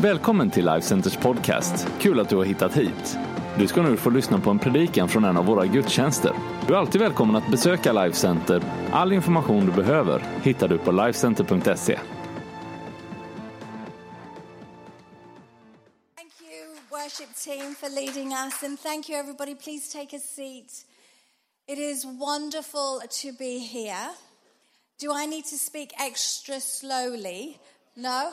Välkommen till Life Centers podcast. Kul att du har hittat hit. Du ska nu få lyssna på en predikan från en av våra gudstjänster. Du är alltid välkommen att besöka Life Center. All information du behöver hittar du på lifecenter.se. Thank you, worship team, for leading us, and thank you, everybody. Please take a seat. It is wonderful to be here. Do I need to speak extra slowly? No?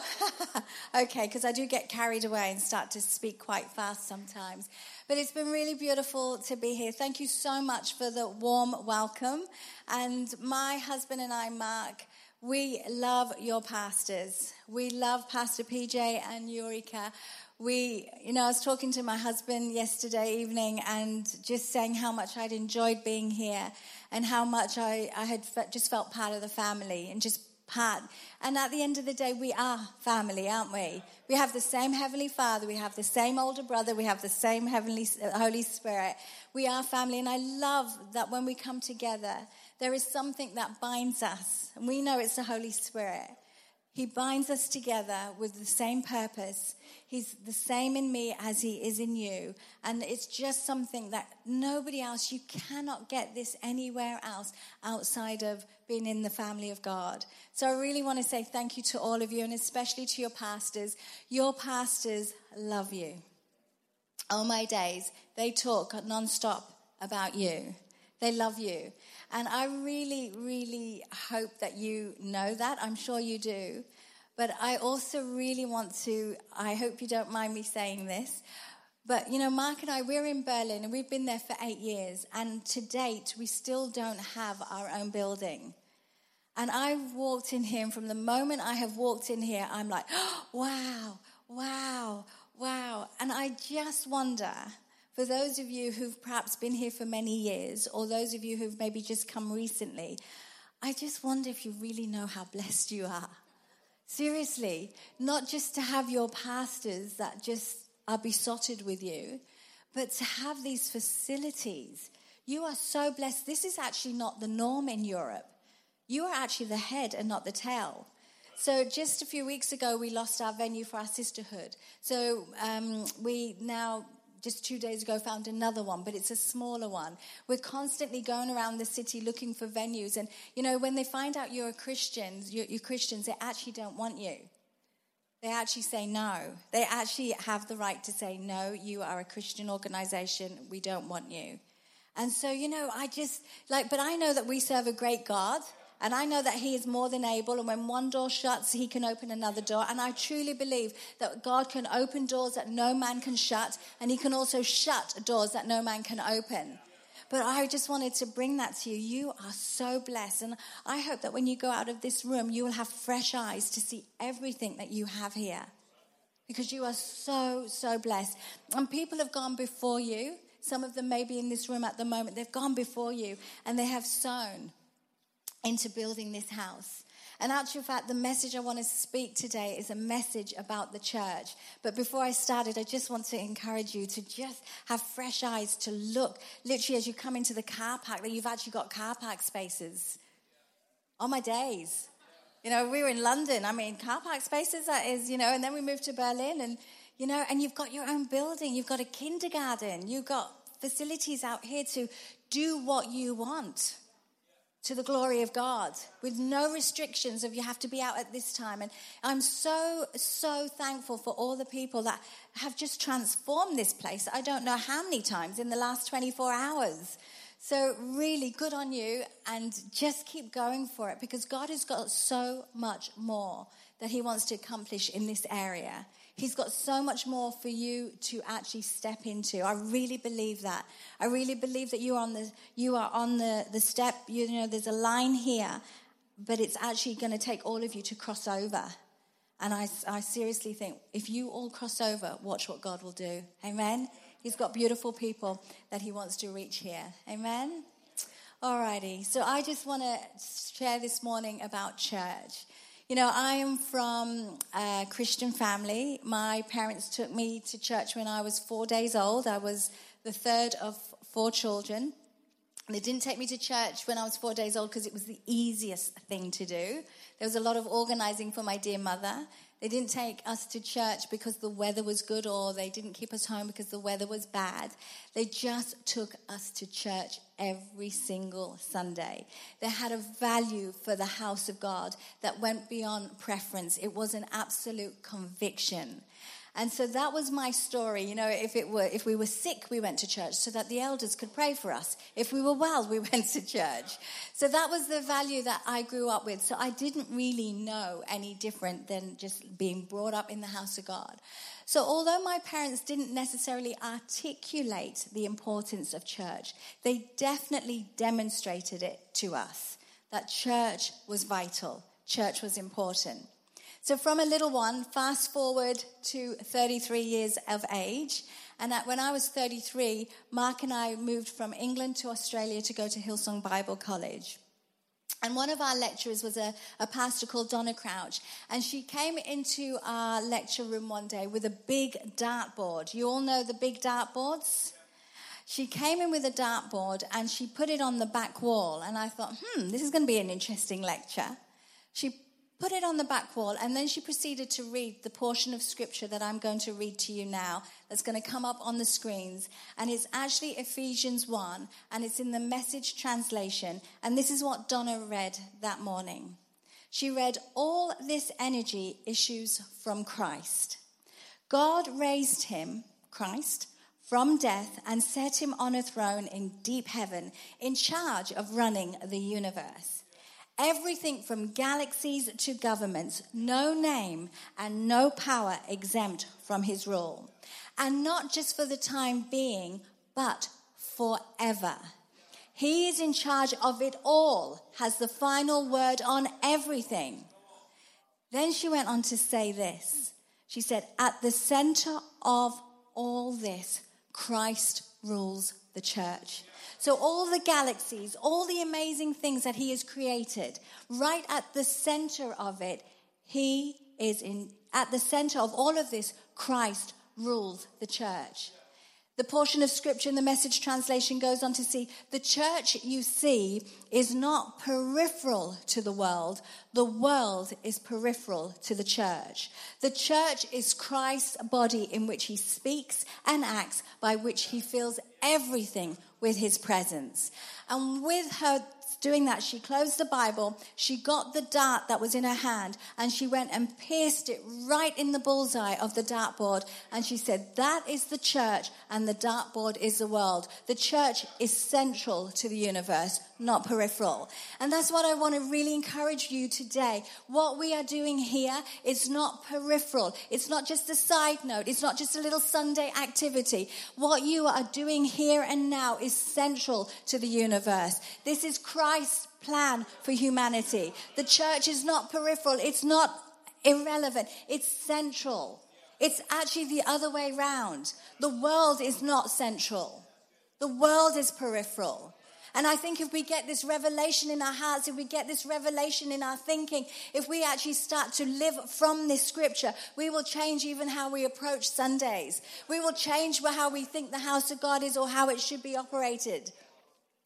okay, because I do get carried away and start to speak quite fast sometimes. But it's been really beautiful to be here. Thank you so much for the warm welcome. And my husband and I, Mark, we love your pastors. We love Pastor PJ and Eureka. We, you know, I was talking to my husband yesterday evening and just saying how much I'd enjoyed being here and how much I, I had just felt part of the family and just part. And at the end of the day, we are family, aren't we? We have the same Heavenly Father, we have the same older brother, we have the same Heavenly Holy Spirit. We are family, and I love that when we come together, there is something that binds us, and we know it's the Holy Spirit. He binds us together with the same purpose. He's the same in me as he is in you. And it's just something that nobody else, you cannot get this anywhere else outside of being in the family of God. So I really want to say thank you to all of you and especially to your pastors. Your pastors love you. All my days, they talk nonstop about you. They love you. And I really, really hope that you know that. I'm sure you do. But I also really want to, I hope you don't mind me saying this. But, you know, Mark and I, we're in Berlin and we've been there for eight years. And to date, we still don't have our own building. And I've walked in here, and from the moment I have walked in here, I'm like, oh, wow, wow, wow. And I just wonder for those of you who've perhaps been here for many years, or those of you who've maybe just come recently, I just wonder if you really know how blessed you are. Seriously, not just to have your pastors that just are besotted with you, but to have these facilities. You are so blessed. This is actually not the norm in Europe. You are actually the head and not the tail. So, just a few weeks ago, we lost our venue for our sisterhood. So, um, we now just two days ago found another one, but it's a smaller one. We're constantly going around the city looking for venues. And, you know, when they find out you're a Christian, you're, you're Christians, they actually don't want you. They actually say no. They actually have the right to say, no, you are a Christian organization. We don't want you. And so, you know, I just like, but I know that we serve a great God. And I know that He is more than able. And when one door shuts, He can open another door. And I truly believe that God can open doors that no man can shut. And He can also shut doors that no man can open. But I just wanted to bring that to you. You are so blessed. And I hope that when you go out of this room, you will have fresh eyes to see everything that you have here. Because you are so, so blessed. And people have gone before you. Some of them may be in this room at the moment. They've gone before you and they have sown into building this house. And actual fact, the message I want to speak today is a message about the church. But before I started, I just want to encourage you to just have fresh eyes to look, literally, as you come into the car park, that you've actually got car park spaces. On my days. You know, we were in London. I mean, car park spaces, that is, you know, and then we moved to Berlin and, you know, and you've got your own building, you've got a kindergarten, you've got facilities out here to do what you want to the glory of God with no restrictions of you have to be out at this time. And I'm so, so thankful for all the people that have just transformed this place. I don't know how many times in the last 24 hours. So, really good on you and just keep going for it because God has got so much more that He wants to accomplish in this area. He's got so much more for you to actually step into. I really believe that. I really believe that you are on the you are on the, the step, you know, there's a line here, but it's actually going to take all of you to cross over. And I, I seriously think if you all cross over, watch what God will do. Amen. He's got beautiful people that he wants to reach here. Amen. Alrighty. So I just want to share this morning about church. You know, I am from a Christian family. My parents took me to church when I was four days old. I was the third of four children. They didn't take me to church when I was four days old because it was the easiest thing to do. There was a lot of organizing for my dear mother. They didn't take us to church because the weather was good or they didn't keep us home because the weather was bad. They just took us to church every single Sunday. They had a value for the house of God that went beyond preference. It was an absolute conviction. And so that was my story. You know, if it were, if we were sick, we went to church so that the elders could pray for us. If we were well, we went to church. So that was the value that I grew up with. So I didn't really know any different than just being brought up in the house of God. So although my parents didn't necessarily articulate the importance of church, they definitely demonstrated it to us that church was vital. Church was important. So, from a little one, fast forward to 33 years of age. And when I was 33, Mark and I moved from England to Australia to go to Hillsong Bible College. And one of our lecturers was a, a, pastor called Donna Crouch. And she came into our lecture room one day with a big dartboard. You all know the big dartboards? She came in with a dartboard and she put it on the back wall. And I thought, hmm, this is going to be an interesting lecture. She put it on the back wall, and then she proceeded to read the portion of scripture that I'm going to read to you now that's going to come up on the screens. And it's actually Ephesians 1, and it's in the message translation. And this is what Donna read that morning. She read, All this energy issues from Christ. God raised him, Christ, from death and set him on a throne in deep heaven, in charge of running the universe. Everything from galaxies to governments, no name and no power exempt from his rule. And not just for the time being, but forever. He is in charge of it all, has the final word on everything. Then she went on to say this. She said, At the center of all this, Christ rules the church. So, all the galaxies, all the amazing things that He has created, right at the center of it, He is in, at the center of all of this, Christ rules the church. The portion of scripture in the message translation goes on to see the church you see is not peripheral to the world. The world is peripheral to the church. The church is Christ's body in which he speaks and acts, by which he fills everything with his presence. And with her doing that, she closed the Bible, she got the dart that was in her hand, and she went and pierced it right in the bullseye of the dartboard. And she said, That is the church, and the dartboard is the world. The church is central to the universe, not peripheral. And that's what I want to really encourage you today. What we are doing here is not peripheral, it's not just a side note, it's not just a little Sunday activity. What you are doing here and now is central to the universe. This is Christ's plan for humanity. The church is not peripheral, it's not irrelevant, it's central. It's actually the other way around. The world is not central, the world is peripheral. And I think if we get this revelation in our hearts, if we get this revelation in our thinking, if we actually start to live from this scripture, we will change even how we approach Sundays. We will change how we think the house of God is or how it should be operated.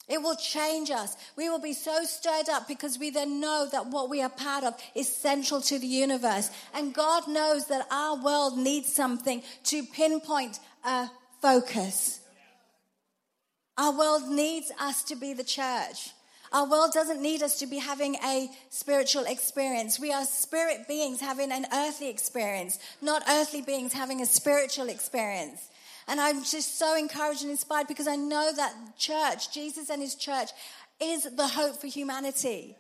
It will change us. We will be so stirred up because we then know that what we are part of is central to the universe. And God knows that our world needs something to pinpoint a focus. Our world needs us to be the church. Our world doesn't need us to be having a spiritual experience. We are spirit beings having an earthly experience, not earthly beings having a spiritual experience. And I'm just so encouraged and inspired because I know that church, Jesus and his church, is the hope for humanity.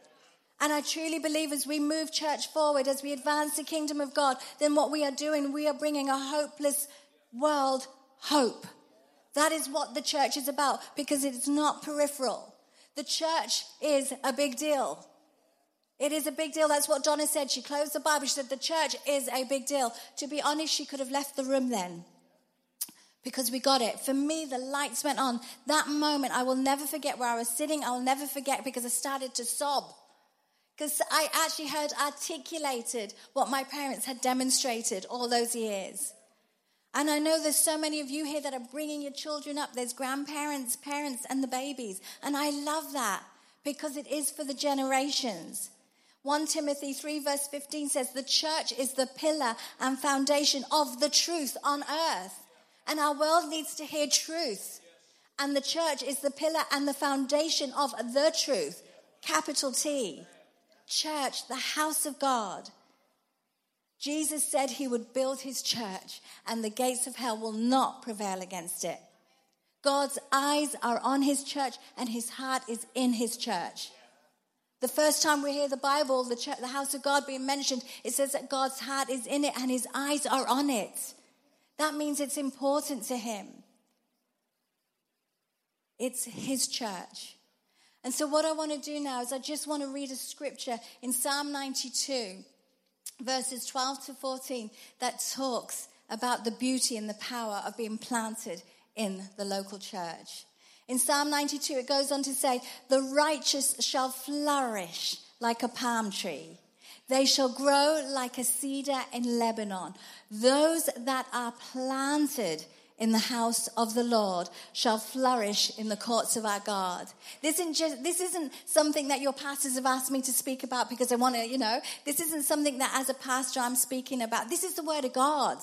And I truly believe as we move church forward, as we advance the kingdom of God, then what we are doing, we are bringing a hopeless world hope. That is what the church is about because it's not peripheral. The church is a big deal. It is a big deal. That's what Donna said. She closed the Bible. She said, The church is a big deal. To be honest, she could have left the room then because we got it. For me, the lights went on. That moment, I will never forget where I was sitting. I'll never forget because I started to sob. Because I actually heard articulated what my parents had demonstrated all those years. And I know there's so many of you here that are bringing your children up. There's grandparents, parents, and the babies. And I love that because it is for the generations. 1 Timothy 3, verse 15 says, The church is the pillar and foundation of the truth on earth. And our world needs to hear truth. And the church is the pillar and the foundation of the truth, capital T. Church, the house of God. Jesus said he would build his church, and the gates of hell will not prevail against it. God's eyes are on his church, and his heart is in his church. The first time we hear the Bible, the, church, the house of God being mentioned, it says that God's heart is in it and his eyes are on it. That means it's important to him. It's his church. And so, what I want to do now is I just want to read a scripture in Psalm 92, verses 12 to 14, that talks about the beauty and the power of being planted in the local church. In Psalm 92, it goes on to say, The righteous shall flourish like a palm tree. They shall grow like a cedar in Lebanon. Those that are planted in the house of the Lord shall flourish in the courts of our God. This isn't, just, this isn't something that your pastors have asked me to speak about because I want to, you know, this isn't something that as a pastor I'm speaking about. This is the word of God.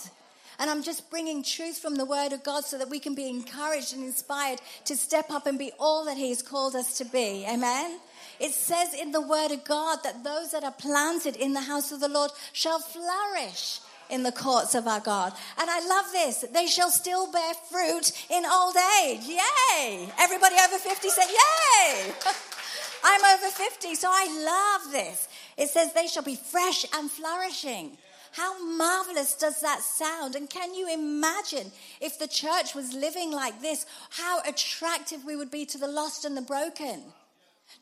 And I'm just bringing truth from the Word of God so that we can be encouraged and inspired to step up and be all that He has called us to be. Amen? It says in the Word of God that those that are planted in the house of the Lord shall flourish in the courts of our God. And I love this. They shall still bear fruit in old age. Yay! Everybody over 50 said, Yay! I'm over 50, so I love this. It says they shall be fresh and flourishing. How marvelous does that sound? And can you imagine if the church was living like this, how attractive we would be to the lost and the broken?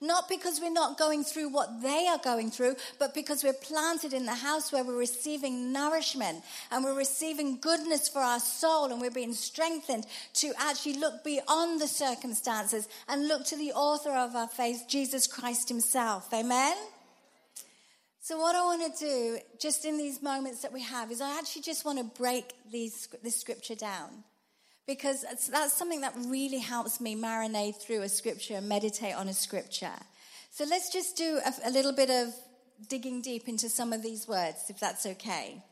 Not because we're not going through what they are going through, but because we're planted in the house where we're receiving nourishment and we're receiving goodness for our soul and we're being strengthened to actually look beyond the circumstances and look to the author of our faith, Jesus Christ Himself. Amen? So, what I want to do, just in these moments that we have, is I actually just want to break these, this scripture down. Because that's something that really helps me marinate through a scripture and meditate on a scripture. So, let's just do a, a little bit of digging deep into some of these words, if that's okay.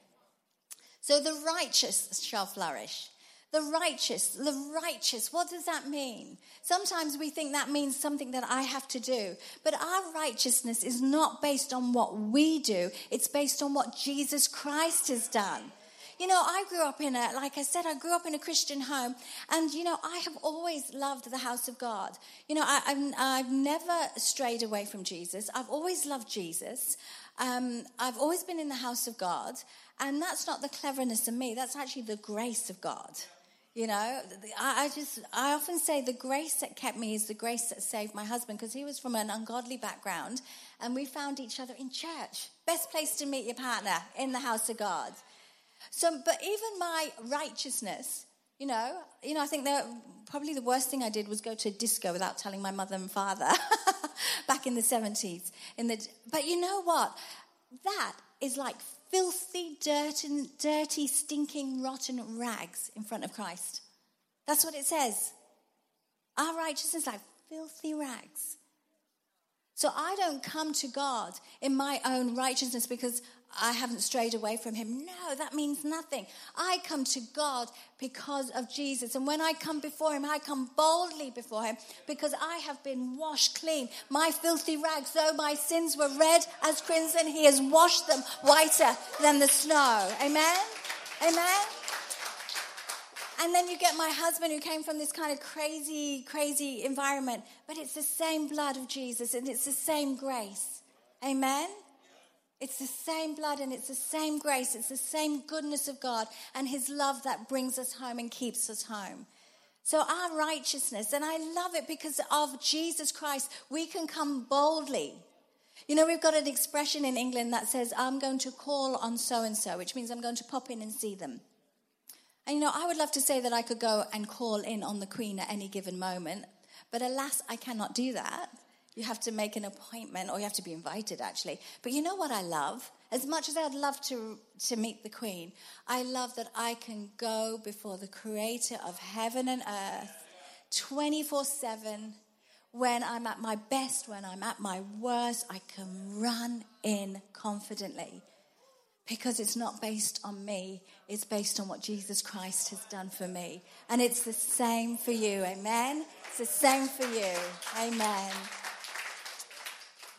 So, the righteous shall flourish. The righteous, the righteous, what does that mean? Sometimes we think that means something that I have to do. But our righteousness is not based on what we do, it's based on what Jesus Christ has done. You know, I grew up in a, like I said, I grew up in a Christian home, and you know, I have always loved the house of God. You know, I, have I've never strayed away from Jesus. I've always loved Jesus. Um, I've always been in the house of God, and that's not the cleverness of me. That's actually the grace of God. You know, I, I just, I often say the grace that kept me is the grace that saved my husband because he was from an ungodly background and we found each other in church. Best place to meet your partner in the house of God. So, but even my righteousness, you know, you know, I think that probably the worst thing I did was go to a disco without telling my mother and father back in the 70s. In the, but you know what? That is like filthy, dirty, dirty, stinking, rotten rags in front of Christ. That's what it says. Our righteousness like filthy rags. So I don't come to God in my own righteousness because I haven't strayed away from him. No, that means nothing. I come to God because of Jesus. And when I come before him, I come boldly before him because I have been washed clean. My filthy rags, though my sins were red as crimson, he has washed them whiter than the snow. Amen? Amen? And then you get my husband who came from this kind of crazy, crazy environment. But it's the same blood of Jesus and it's the same grace. Amen? It's the same blood and it's the same grace. It's the same goodness of God and His love that brings us home and keeps us home. So, our righteousness, and I love it because of Jesus Christ, we can come boldly. You know, we've got an expression in England that says, I'm going to call on so and so, which means I'm going to pop in and see them. And you know, I would love to say that I could go and call in on the Queen at any given moment, but alas, I cannot do that. You have to make an appointment, or you have to be invited, actually. But you know what I love? As much as I'd love to, to meet the Queen, I love that I can go before the Creator of heaven and earth 24 7 when I'm at my best, when I'm at my worst, I can run in confidently because it's not based on me, it's based on what Jesus Christ has done for me. And it's the same for you, amen? It's the same for you, amen.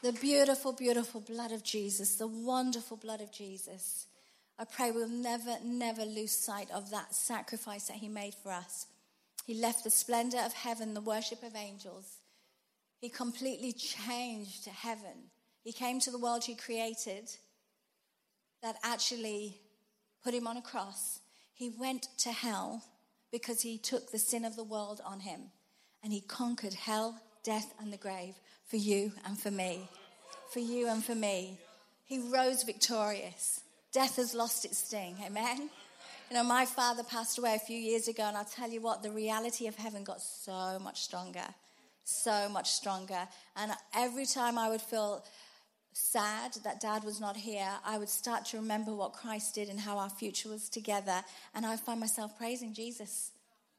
The beautiful, beautiful blood of Jesus, the wonderful blood of Jesus. I pray we'll never, never lose sight of that sacrifice that He made for us. He left the splendor of heaven, the worship of angels. He completely changed heaven. He came to the world He created that actually put him on a cross. He went to hell because he took the sin of the world on him and he conquered hell, death, and the grave for you and for me. For you and for me. He rose victorious. Death has lost its sting. Amen. You know, my father passed away a few years ago, and I'll tell you what, the reality of heaven got so much stronger. So much stronger. And every time I would feel sad that dad was not here, I would start to remember what Christ did and how our future was together. And I find myself praising Jesus.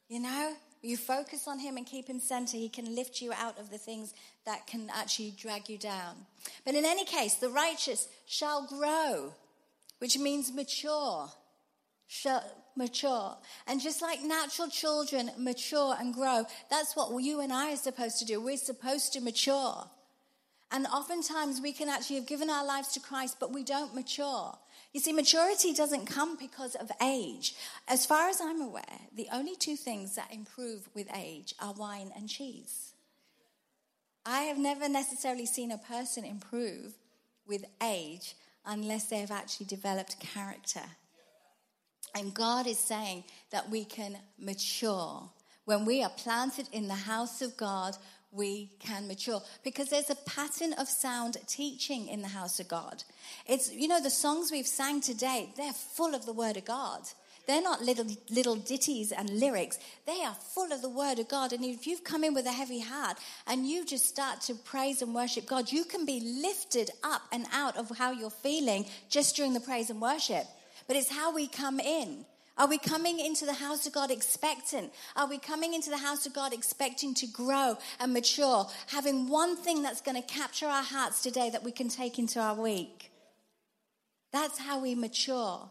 You know, you focus on him and keep him center, he can lift you out of the things that can actually drag you down. But in any case, the righteous shall grow, which means mature. Shall mature. And just like natural children mature and grow, that's what you and I are supposed to do. We're supposed to mature. And oftentimes we can actually have given our lives to Christ, but we don't mature. You see, maturity doesn't come because of age. As far as I'm aware, the only two things that improve with age are wine and cheese. I have never necessarily seen a person improve with age unless they have actually developed character. And God is saying that we can mature. When we are planted in the house of God, we can mature because there's a pattern of sound teaching in the house of God. It's, you know, the songs we've sang today, they're full of the word of God. They're not little, little ditties and lyrics. They are full of the word of God. And if you've come in with a heavy heart and you just start to praise and worship God, you can be lifted up and out of how you're feeling just during the praise and worship. But it's how we come in. Are we coming into the house of God expectant? Are we coming into the house of God expecting to grow and mature, having one thing that's going to capture our hearts today that we can take into our week? That's how we mature.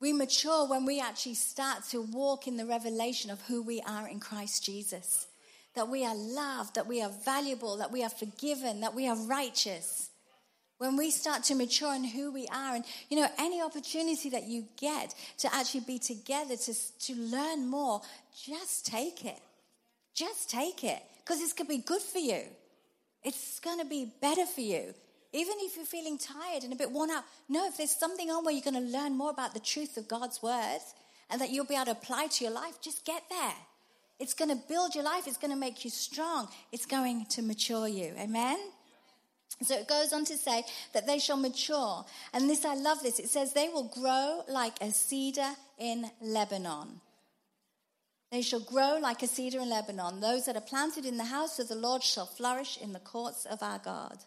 We mature when we actually start to walk in the revelation of who we are in Christ Jesus. That we are loved, that we are valuable, that we are forgiven, that we are righteous. When we start to mature in who we are, and you know, any opportunity that you get to actually be together, to, to learn more, just take it. Just take it. Because it's going to be good for you. It's going to be better for you. Even if you're feeling tired and a bit worn out, no, if there's something on where you're going to learn more about the truth of God's word and that you'll be able to apply to your life, just get there. It's going to build your life, it's going to make you strong, it's going to mature you. Amen? So it goes on to say that they shall mature. And this, I love this. It says, they will grow like a cedar in Lebanon. They shall grow like a cedar in Lebanon. Those that are planted in the house of the Lord shall flourish in the courts of our God.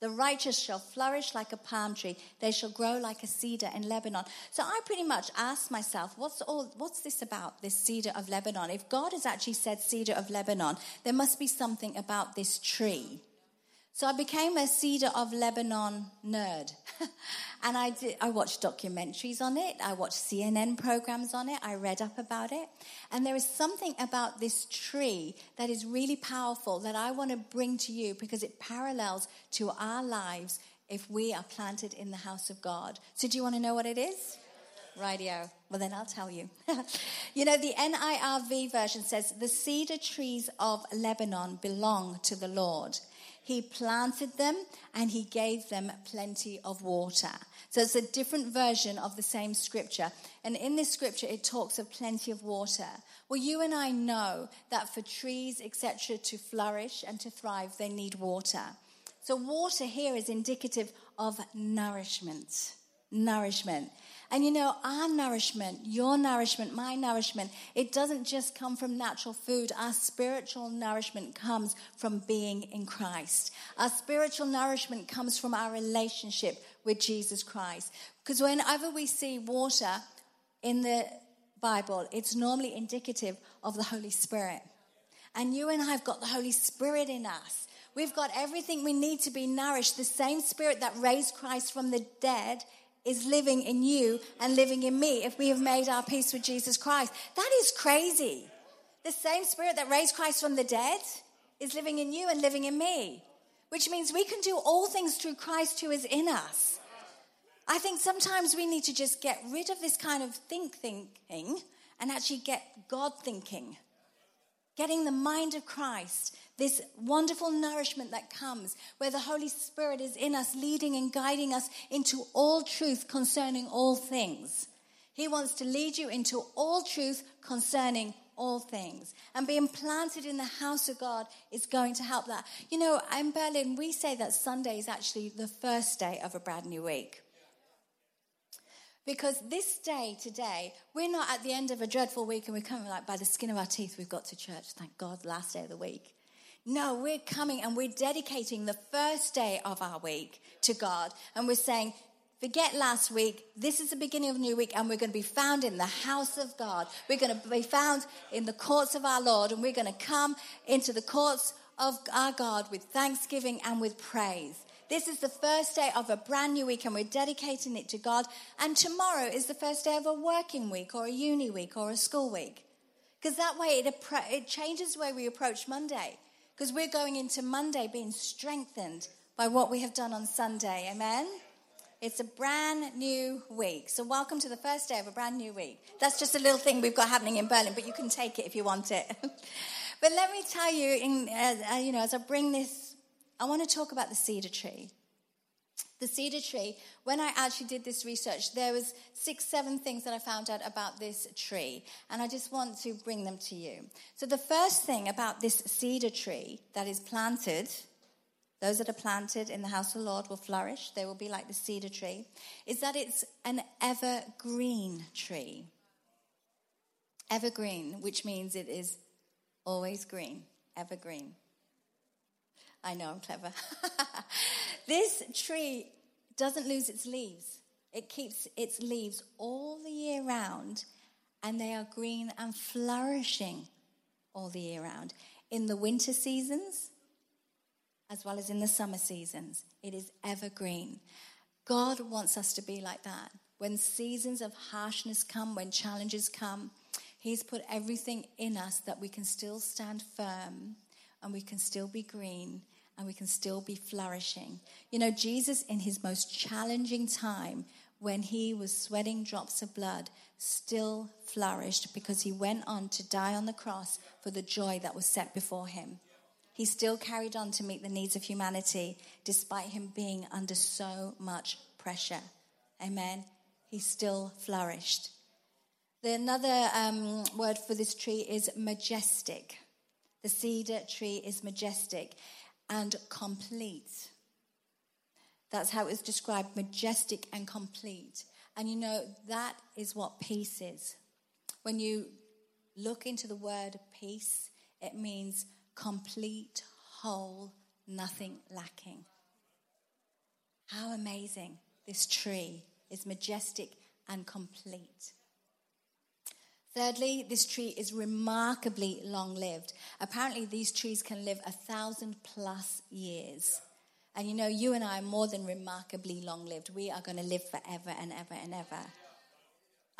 The righteous shall flourish like a palm tree. They shall grow like a cedar in Lebanon. So I pretty much asked myself, what's all, what's this about, this cedar of Lebanon? If God has actually said cedar of Lebanon, there must be something about this tree. So I became a Cedar of Lebanon nerd. and I, did, I watched documentaries on it. I watched CNN programs on it. I read up about it. And there is something about this tree that is really powerful that I want to bring to you because it parallels to our lives if we are planted in the house of God. So do you want to know what it is? Radio. Well, then I'll tell you. you know, the NIRV version says, The cedar trees of Lebanon belong to the Lord. He planted them and he gave them plenty of water. So it's a different version of the same scripture. And in this scripture, it talks of plenty of water. Well, you and I know that for trees, etc., to flourish and to thrive, they need water. So water here is indicative of nourishment. Nourishment. And you know, our nourishment, your nourishment, my nourishment, it doesn't just come from natural food. Our spiritual nourishment comes from being in Christ. Our spiritual nourishment comes from our relationship with Jesus Christ. Because whenever we see water in the Bible, it's normally indicative of the Holy Spirit. And you and I have got the Holy Spirit in us. We've got everything we need to be nourished. The same Spirit that raised Christ from the dead is living in you and living in me if we have made our peace with Jesus Christ. That is crazy. The same Spirit that raised Christ from the dead is living in you and living in me, which means we can do all things through Christ who is in us. I think sometimes we need to just get rid of this kind of think thinking and actually get God thinking. Getting the mind of Christ, this wonderful nourishment that comes where the Holy Spirit is in us, leading and guiding us into all truth concerning all things. He wants to lead you into all truth concerning all things. And being planted in the house of God is going to help that. You know, in Berlin, we say that Sunday is actually the first day of a brand new week. Because this day today, we're not at the end of a dreadful week and we're coming like by the skin of our teeth, we've got to church. Thank God, last day of the week. No, we're coming and we're dedicating the first day of our week to God. And we're saying, forget last week. This is the beginning of a new week, and we're going to be found in the house of God. We're going to be found in the courts of our Lord, and we're going to come into the courts of our God with thanksgiving and with praise. This is the first day of a brand new week, and we're dedicating it to God. And tomorrow is the first day of a working week, or a uni week, or a school week. Because that way it, it changes the way we approach Monday. Because we're going into Monday being strengthened by what we have done on Sunday. Amen? It's a brand new week. So, welcome to the first day of a brand new week. That's just a little thing we've got happening in Berlin, but you can take it if you want it. but let me tell you, in, uh, you know, as I bring this I want to talk about the cedar tree. The cedar tree, when I actually did this research, there was six, seven things that I found out about this tree, and I just want to bring them to you. So the first thing about this cedar tree that is planted, those that are planted in the house of the Lord will flourish. They will be like the cedar tree. Is that it's an evergreen tree. Evergreen, which means it is always green. Evergreen. I know I'm clever. this tree doesn't lose its leaves. It keeps its leaves all the year round, and they are green and flourishing all the year round. In the winter seasons, as well as in the summer seasons, it is evergreen. God wants us to be like that. When seasons of harshness come, when challenges come, He's put everything in us that we can still stand firm and we can still be green and we can still be flourishing. You know, Jesus, in his most challenging time, when he was sweating drops of blood, still flourished because he went on to die on the cross for the joy that was set before him. He still carried on to meet the needs of humanity despite him being under so much pressure. Amen. He still flourished. The another um, word for this tree is majestic. The cedar tree is majestic and complete. That's how it's described majestic and complete. And you know, that is what peace is. When you look into the word peace, it means complete, whole, nothing lacking. How amazing this tree is majestic and complete. Thirdly, this tree is remarkably long lived. Apparently, these trees can live a thousand plus years. And you know, you and I are more than remarkably long lived. We are going to live forever and ever and ever.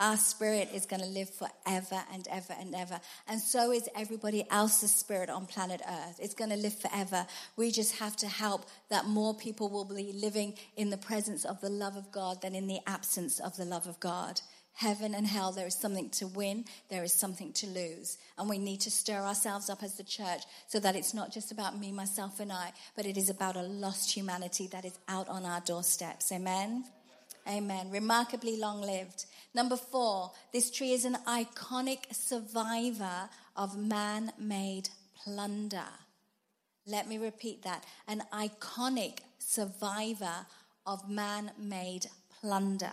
Our spirit is going to live forever and ever and ever. And so is everybody else's spirit on planet Earth. It's going to live forever. We just have to help that more people will be living in the presence of the love of God than in the absence of the love of God heaven and hell, there is something to win, there is something to lose. And we need to stir ourselves up as the church so that it's not just about me, myself, and I, but it is about a lost humanity that is out on our doorsteps. Amen? Amen. Remarkably long lived. Number four, this tree is an iconic survivor of man made plunder. Let me repeat that. An iconic survivor of man made plunder.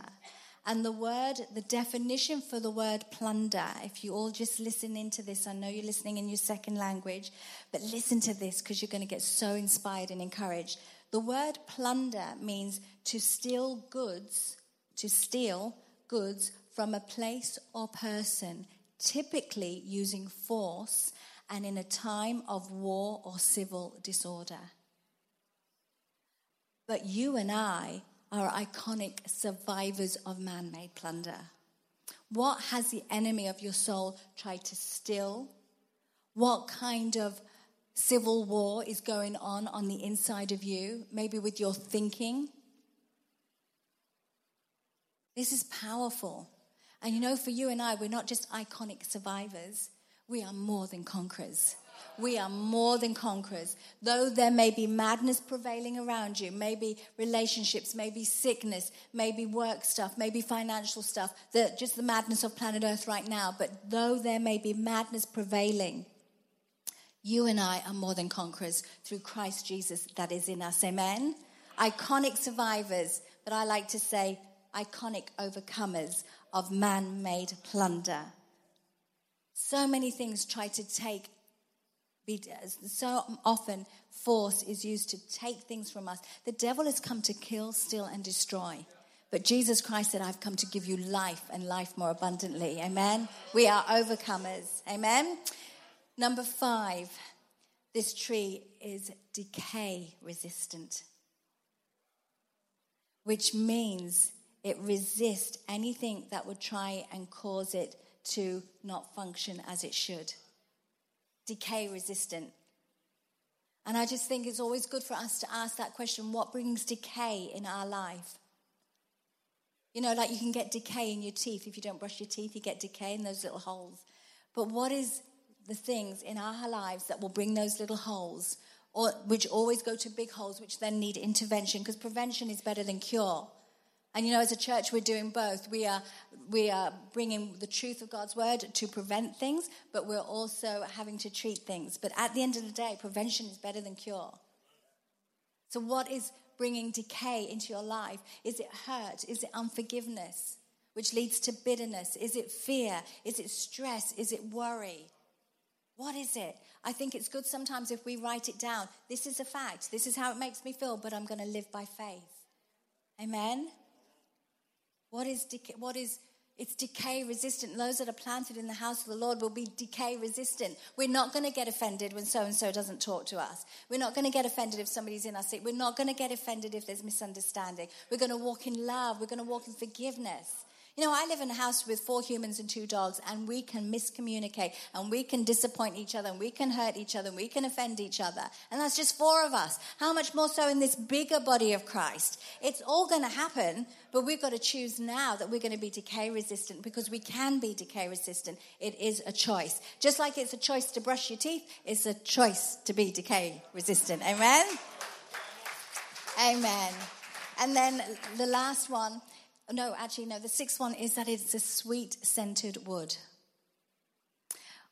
And the word, the definition for the word plunder, if you all just listen into this, I know you're listening in your second language, but listen to this because you're going to get so inspired and encouraged. The word plunder means to steal goods, to steal goods from a place or person, typically using force and in a time of war or civil disorder. But you and I are iconic survivors of man made plunder. What has the enemy of your soul tried to steal? What kind of civil war is going on on the inside of you? Maybe with your thinking. This is powerful. And you know, for you and I, we're not just iconic survivors, we are more than conquerors. We are more than conquerors. Though there may be madness prevailing around you, maybe relationships, maybe sickness, maybe work stuff, maybe financial stuff, the, just the madness of planet Earth right now, but though there may be madness prevailing, you and I are more than conquerors through Christ Jesus that is in us. Amen? Iconic survivors, but I like to say iconic overcomers of man made plunder. So many things try to take, so often force is used to take things from us. The devil has come to kill, steal, and destroy. But Jesus Christ said, I've come to give you life and life more abundantly. Amen. We are overcomers. Amen. Number five, this tree is decay resistant, which means it resists anything that would try and cause it to not function as it should. Decay resistant. And I just think it's always good for us to ask that question what brings decay in our life? You know, like you can get decay in your teeth. If you don't brush your teeth, you get decay in those little holes. But what is the things in our lives that will bring those little holes, or which always go to big holes, which then need intervention? Because prevention is better than cure. And you know, as a church, we're doing both. We are, we are bringing the truth of God's word to prevent things, but we're also having to treat things. But at the end of the day, prevention is better than cure. So, what is bringing decay into your life? Is it hurt? Is it unforgiveness, which leads to bitterness? Is it fear? Is it stress? Is it worry? What is it? I think it's good sometimes if we write it down. This is a fact. This is how it makes me feel, but I'm going to live by faith. Amen? What is, what is it's decay resistant. Those that are planted in the house of the Lord will be decay resistant. We're not going to get offended when so and so doesn't talk to us. We're not going to get offended if somebody's in our seat. We're not going to get offended if there's misunderstanding. We're going to walk in love. We're going to walk in forgiveness. You know, I live in a house with four humans and two dogs, and we can miscommunicate, and we can disappoint each other, and we can hurt each other, and we can offend each other. And that's just four of us. How much more so in this bigger body of Christ? It's all going to happen, but we've got to choose now that we're going to be decay resistant because we can be decay resistant. It is a choice. Just like it's a choice to brush your teeth, it's a choice to be decay resistant. Amen? Amen. And then the last one no, actually, no. The sixth one is that it's a sweet scented wood.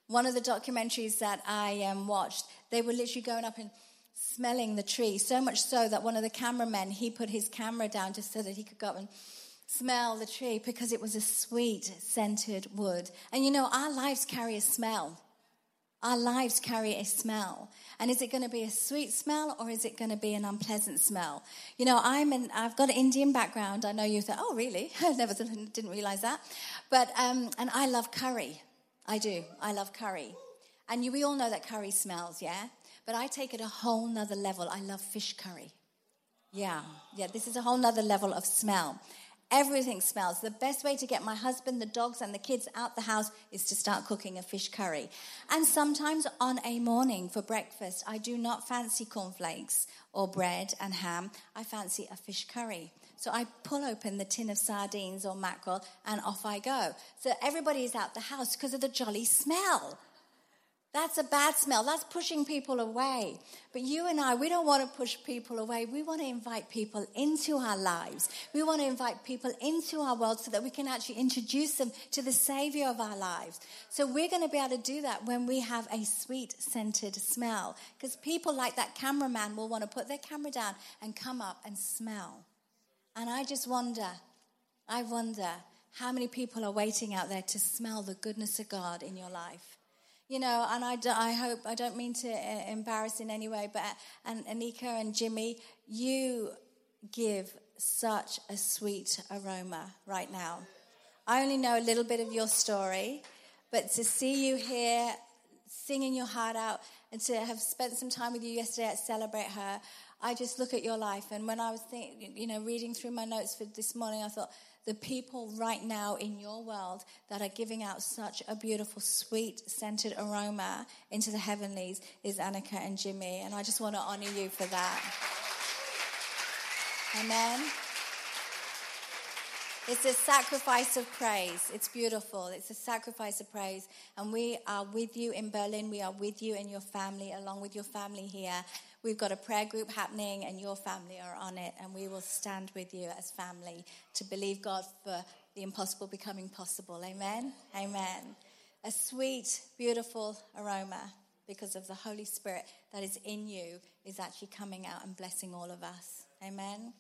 One of the documentaries that I um, watched, they were literally going up and smelling the tree, so much so that one of the cameramen, he put his camera down just so that he could go and smell the tree because it was a sweet scented wood. And you know, our lives carry a smell. Our lives carry a smell. And is it going to be a sweet smell or is it going to be an unpleasant smell? You know, I'm an, I've got an Indian background. I know you thought, oh, really? I never didn't realize that. But, um, and I love curry. I do. I love curry. And you, we all know that curry smells, yeah? But I take it a whole nother level. I love fish curry. Yeah, yeah, this is a whole nother level of smell. Everything smells. The best way to get my husband, the dogs, and the kids out the house is to start cooking a fish curry. And sometimes on a morning for breakfast, I do not fancy cornflakes or bread and ham. I fancy a fish curry. So I pull open the tin of sardines or mackerel and off I go. So everybody is out the house because of the jolly smell. That's a bad smell. That's pushing people away. But you and I, we don't want to push people away. We want to invite people into our lives. We want to invite people into our world so that we can actually introduce them to the Savior of our lives. So we're going to be able to do that when we have a sweet scented smell. Because people like that cameraman will want to put their camera down and come up and smell. And I just wonder, I wonder how many people are waiting out there to smell the goodness of God in your life you know, and I, I hope, I don't mean to uh, embarrass in any way, but, and Annika and Jimmy, you give such a sweet aroma right now. I only know a little bit of your story, but to see you here singing your heart out and to have spent some time with you yesterday at Celebrate Her, I just look at your life. And when I was, think, you know, reading through my notes for this morning, I thought, the people right now in your world that are giving out such a beautiful, sweet, scented aroma into the heavenlies is Annika and Jimmy. And I just want to honor you for that. Amen. It's a sacrifice of praise. It's beautiful. It's a sacrifice of praise. And we are with you in Berlin. We are with you and your family, along with your family here. We've got a prayer group happening, and your family are on it. And we will stand with you as family to believe God for the impossible becoming possible. Amen. Amen. A sweet, beautiful aroma because of the Holy Spirit that is in you is actually coming out and blessing all of us. Amen.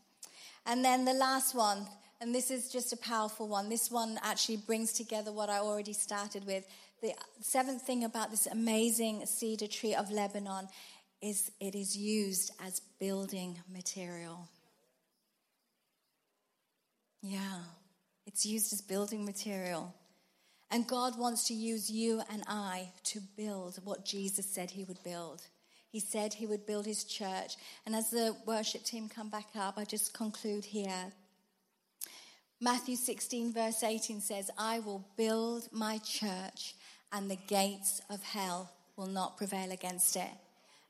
And then the last one and this is just a powerful one. This one actually brings together what I already started with. The seventh thing about this amazing cedar tree of Lebanon is it is used as building material. Yeah, it's used as building material. And God wants to use you and I to build what Jesus said he would build. He said he would build his church. And as the worship team come back up, I just conclude here Matthew 16, verse 18 says, I will build my church, and the gates of hell will not prevail against it.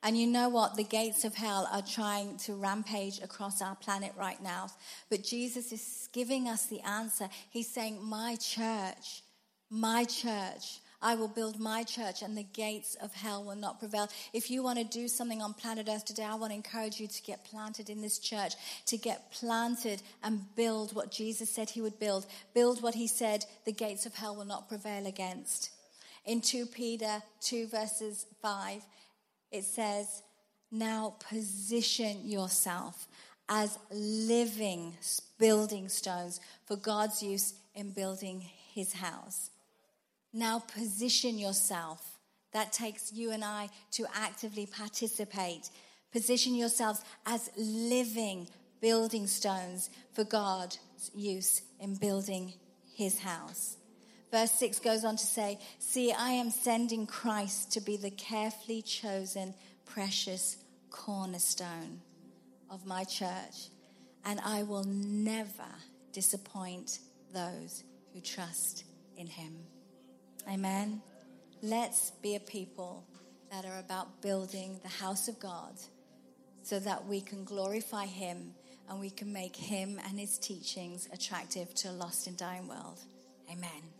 And you know what? The gates of hell are trying to rampage across our planet right now. But Jesus is giving us the answer. He's saying, My church, my church I will build my church and the gates of hell will not prevail. If you want to do something on planet Earth today, I want to encourage you to get planted in this church, to get planted and build what Jesus said he would build. Build what he said the gates of hell will not prevail against. In 2 Peter 2 verses 5, it says, Now position yourself as living building stones for God's use in building his house. Now position yourself. That takes you and I to actively participate. Position yourselves as living building stones for God's use in building his house. Verse 6 goes on to say, See, I am sending Christ to be the carefully chosen, precious cornerstone of my church, and I will never disappoint those who trust in him. Amen. Let's be a people that are about building the house of God so that we can glorify Him and we can make Him and His teachings attractive to a lost and dying world. Amen.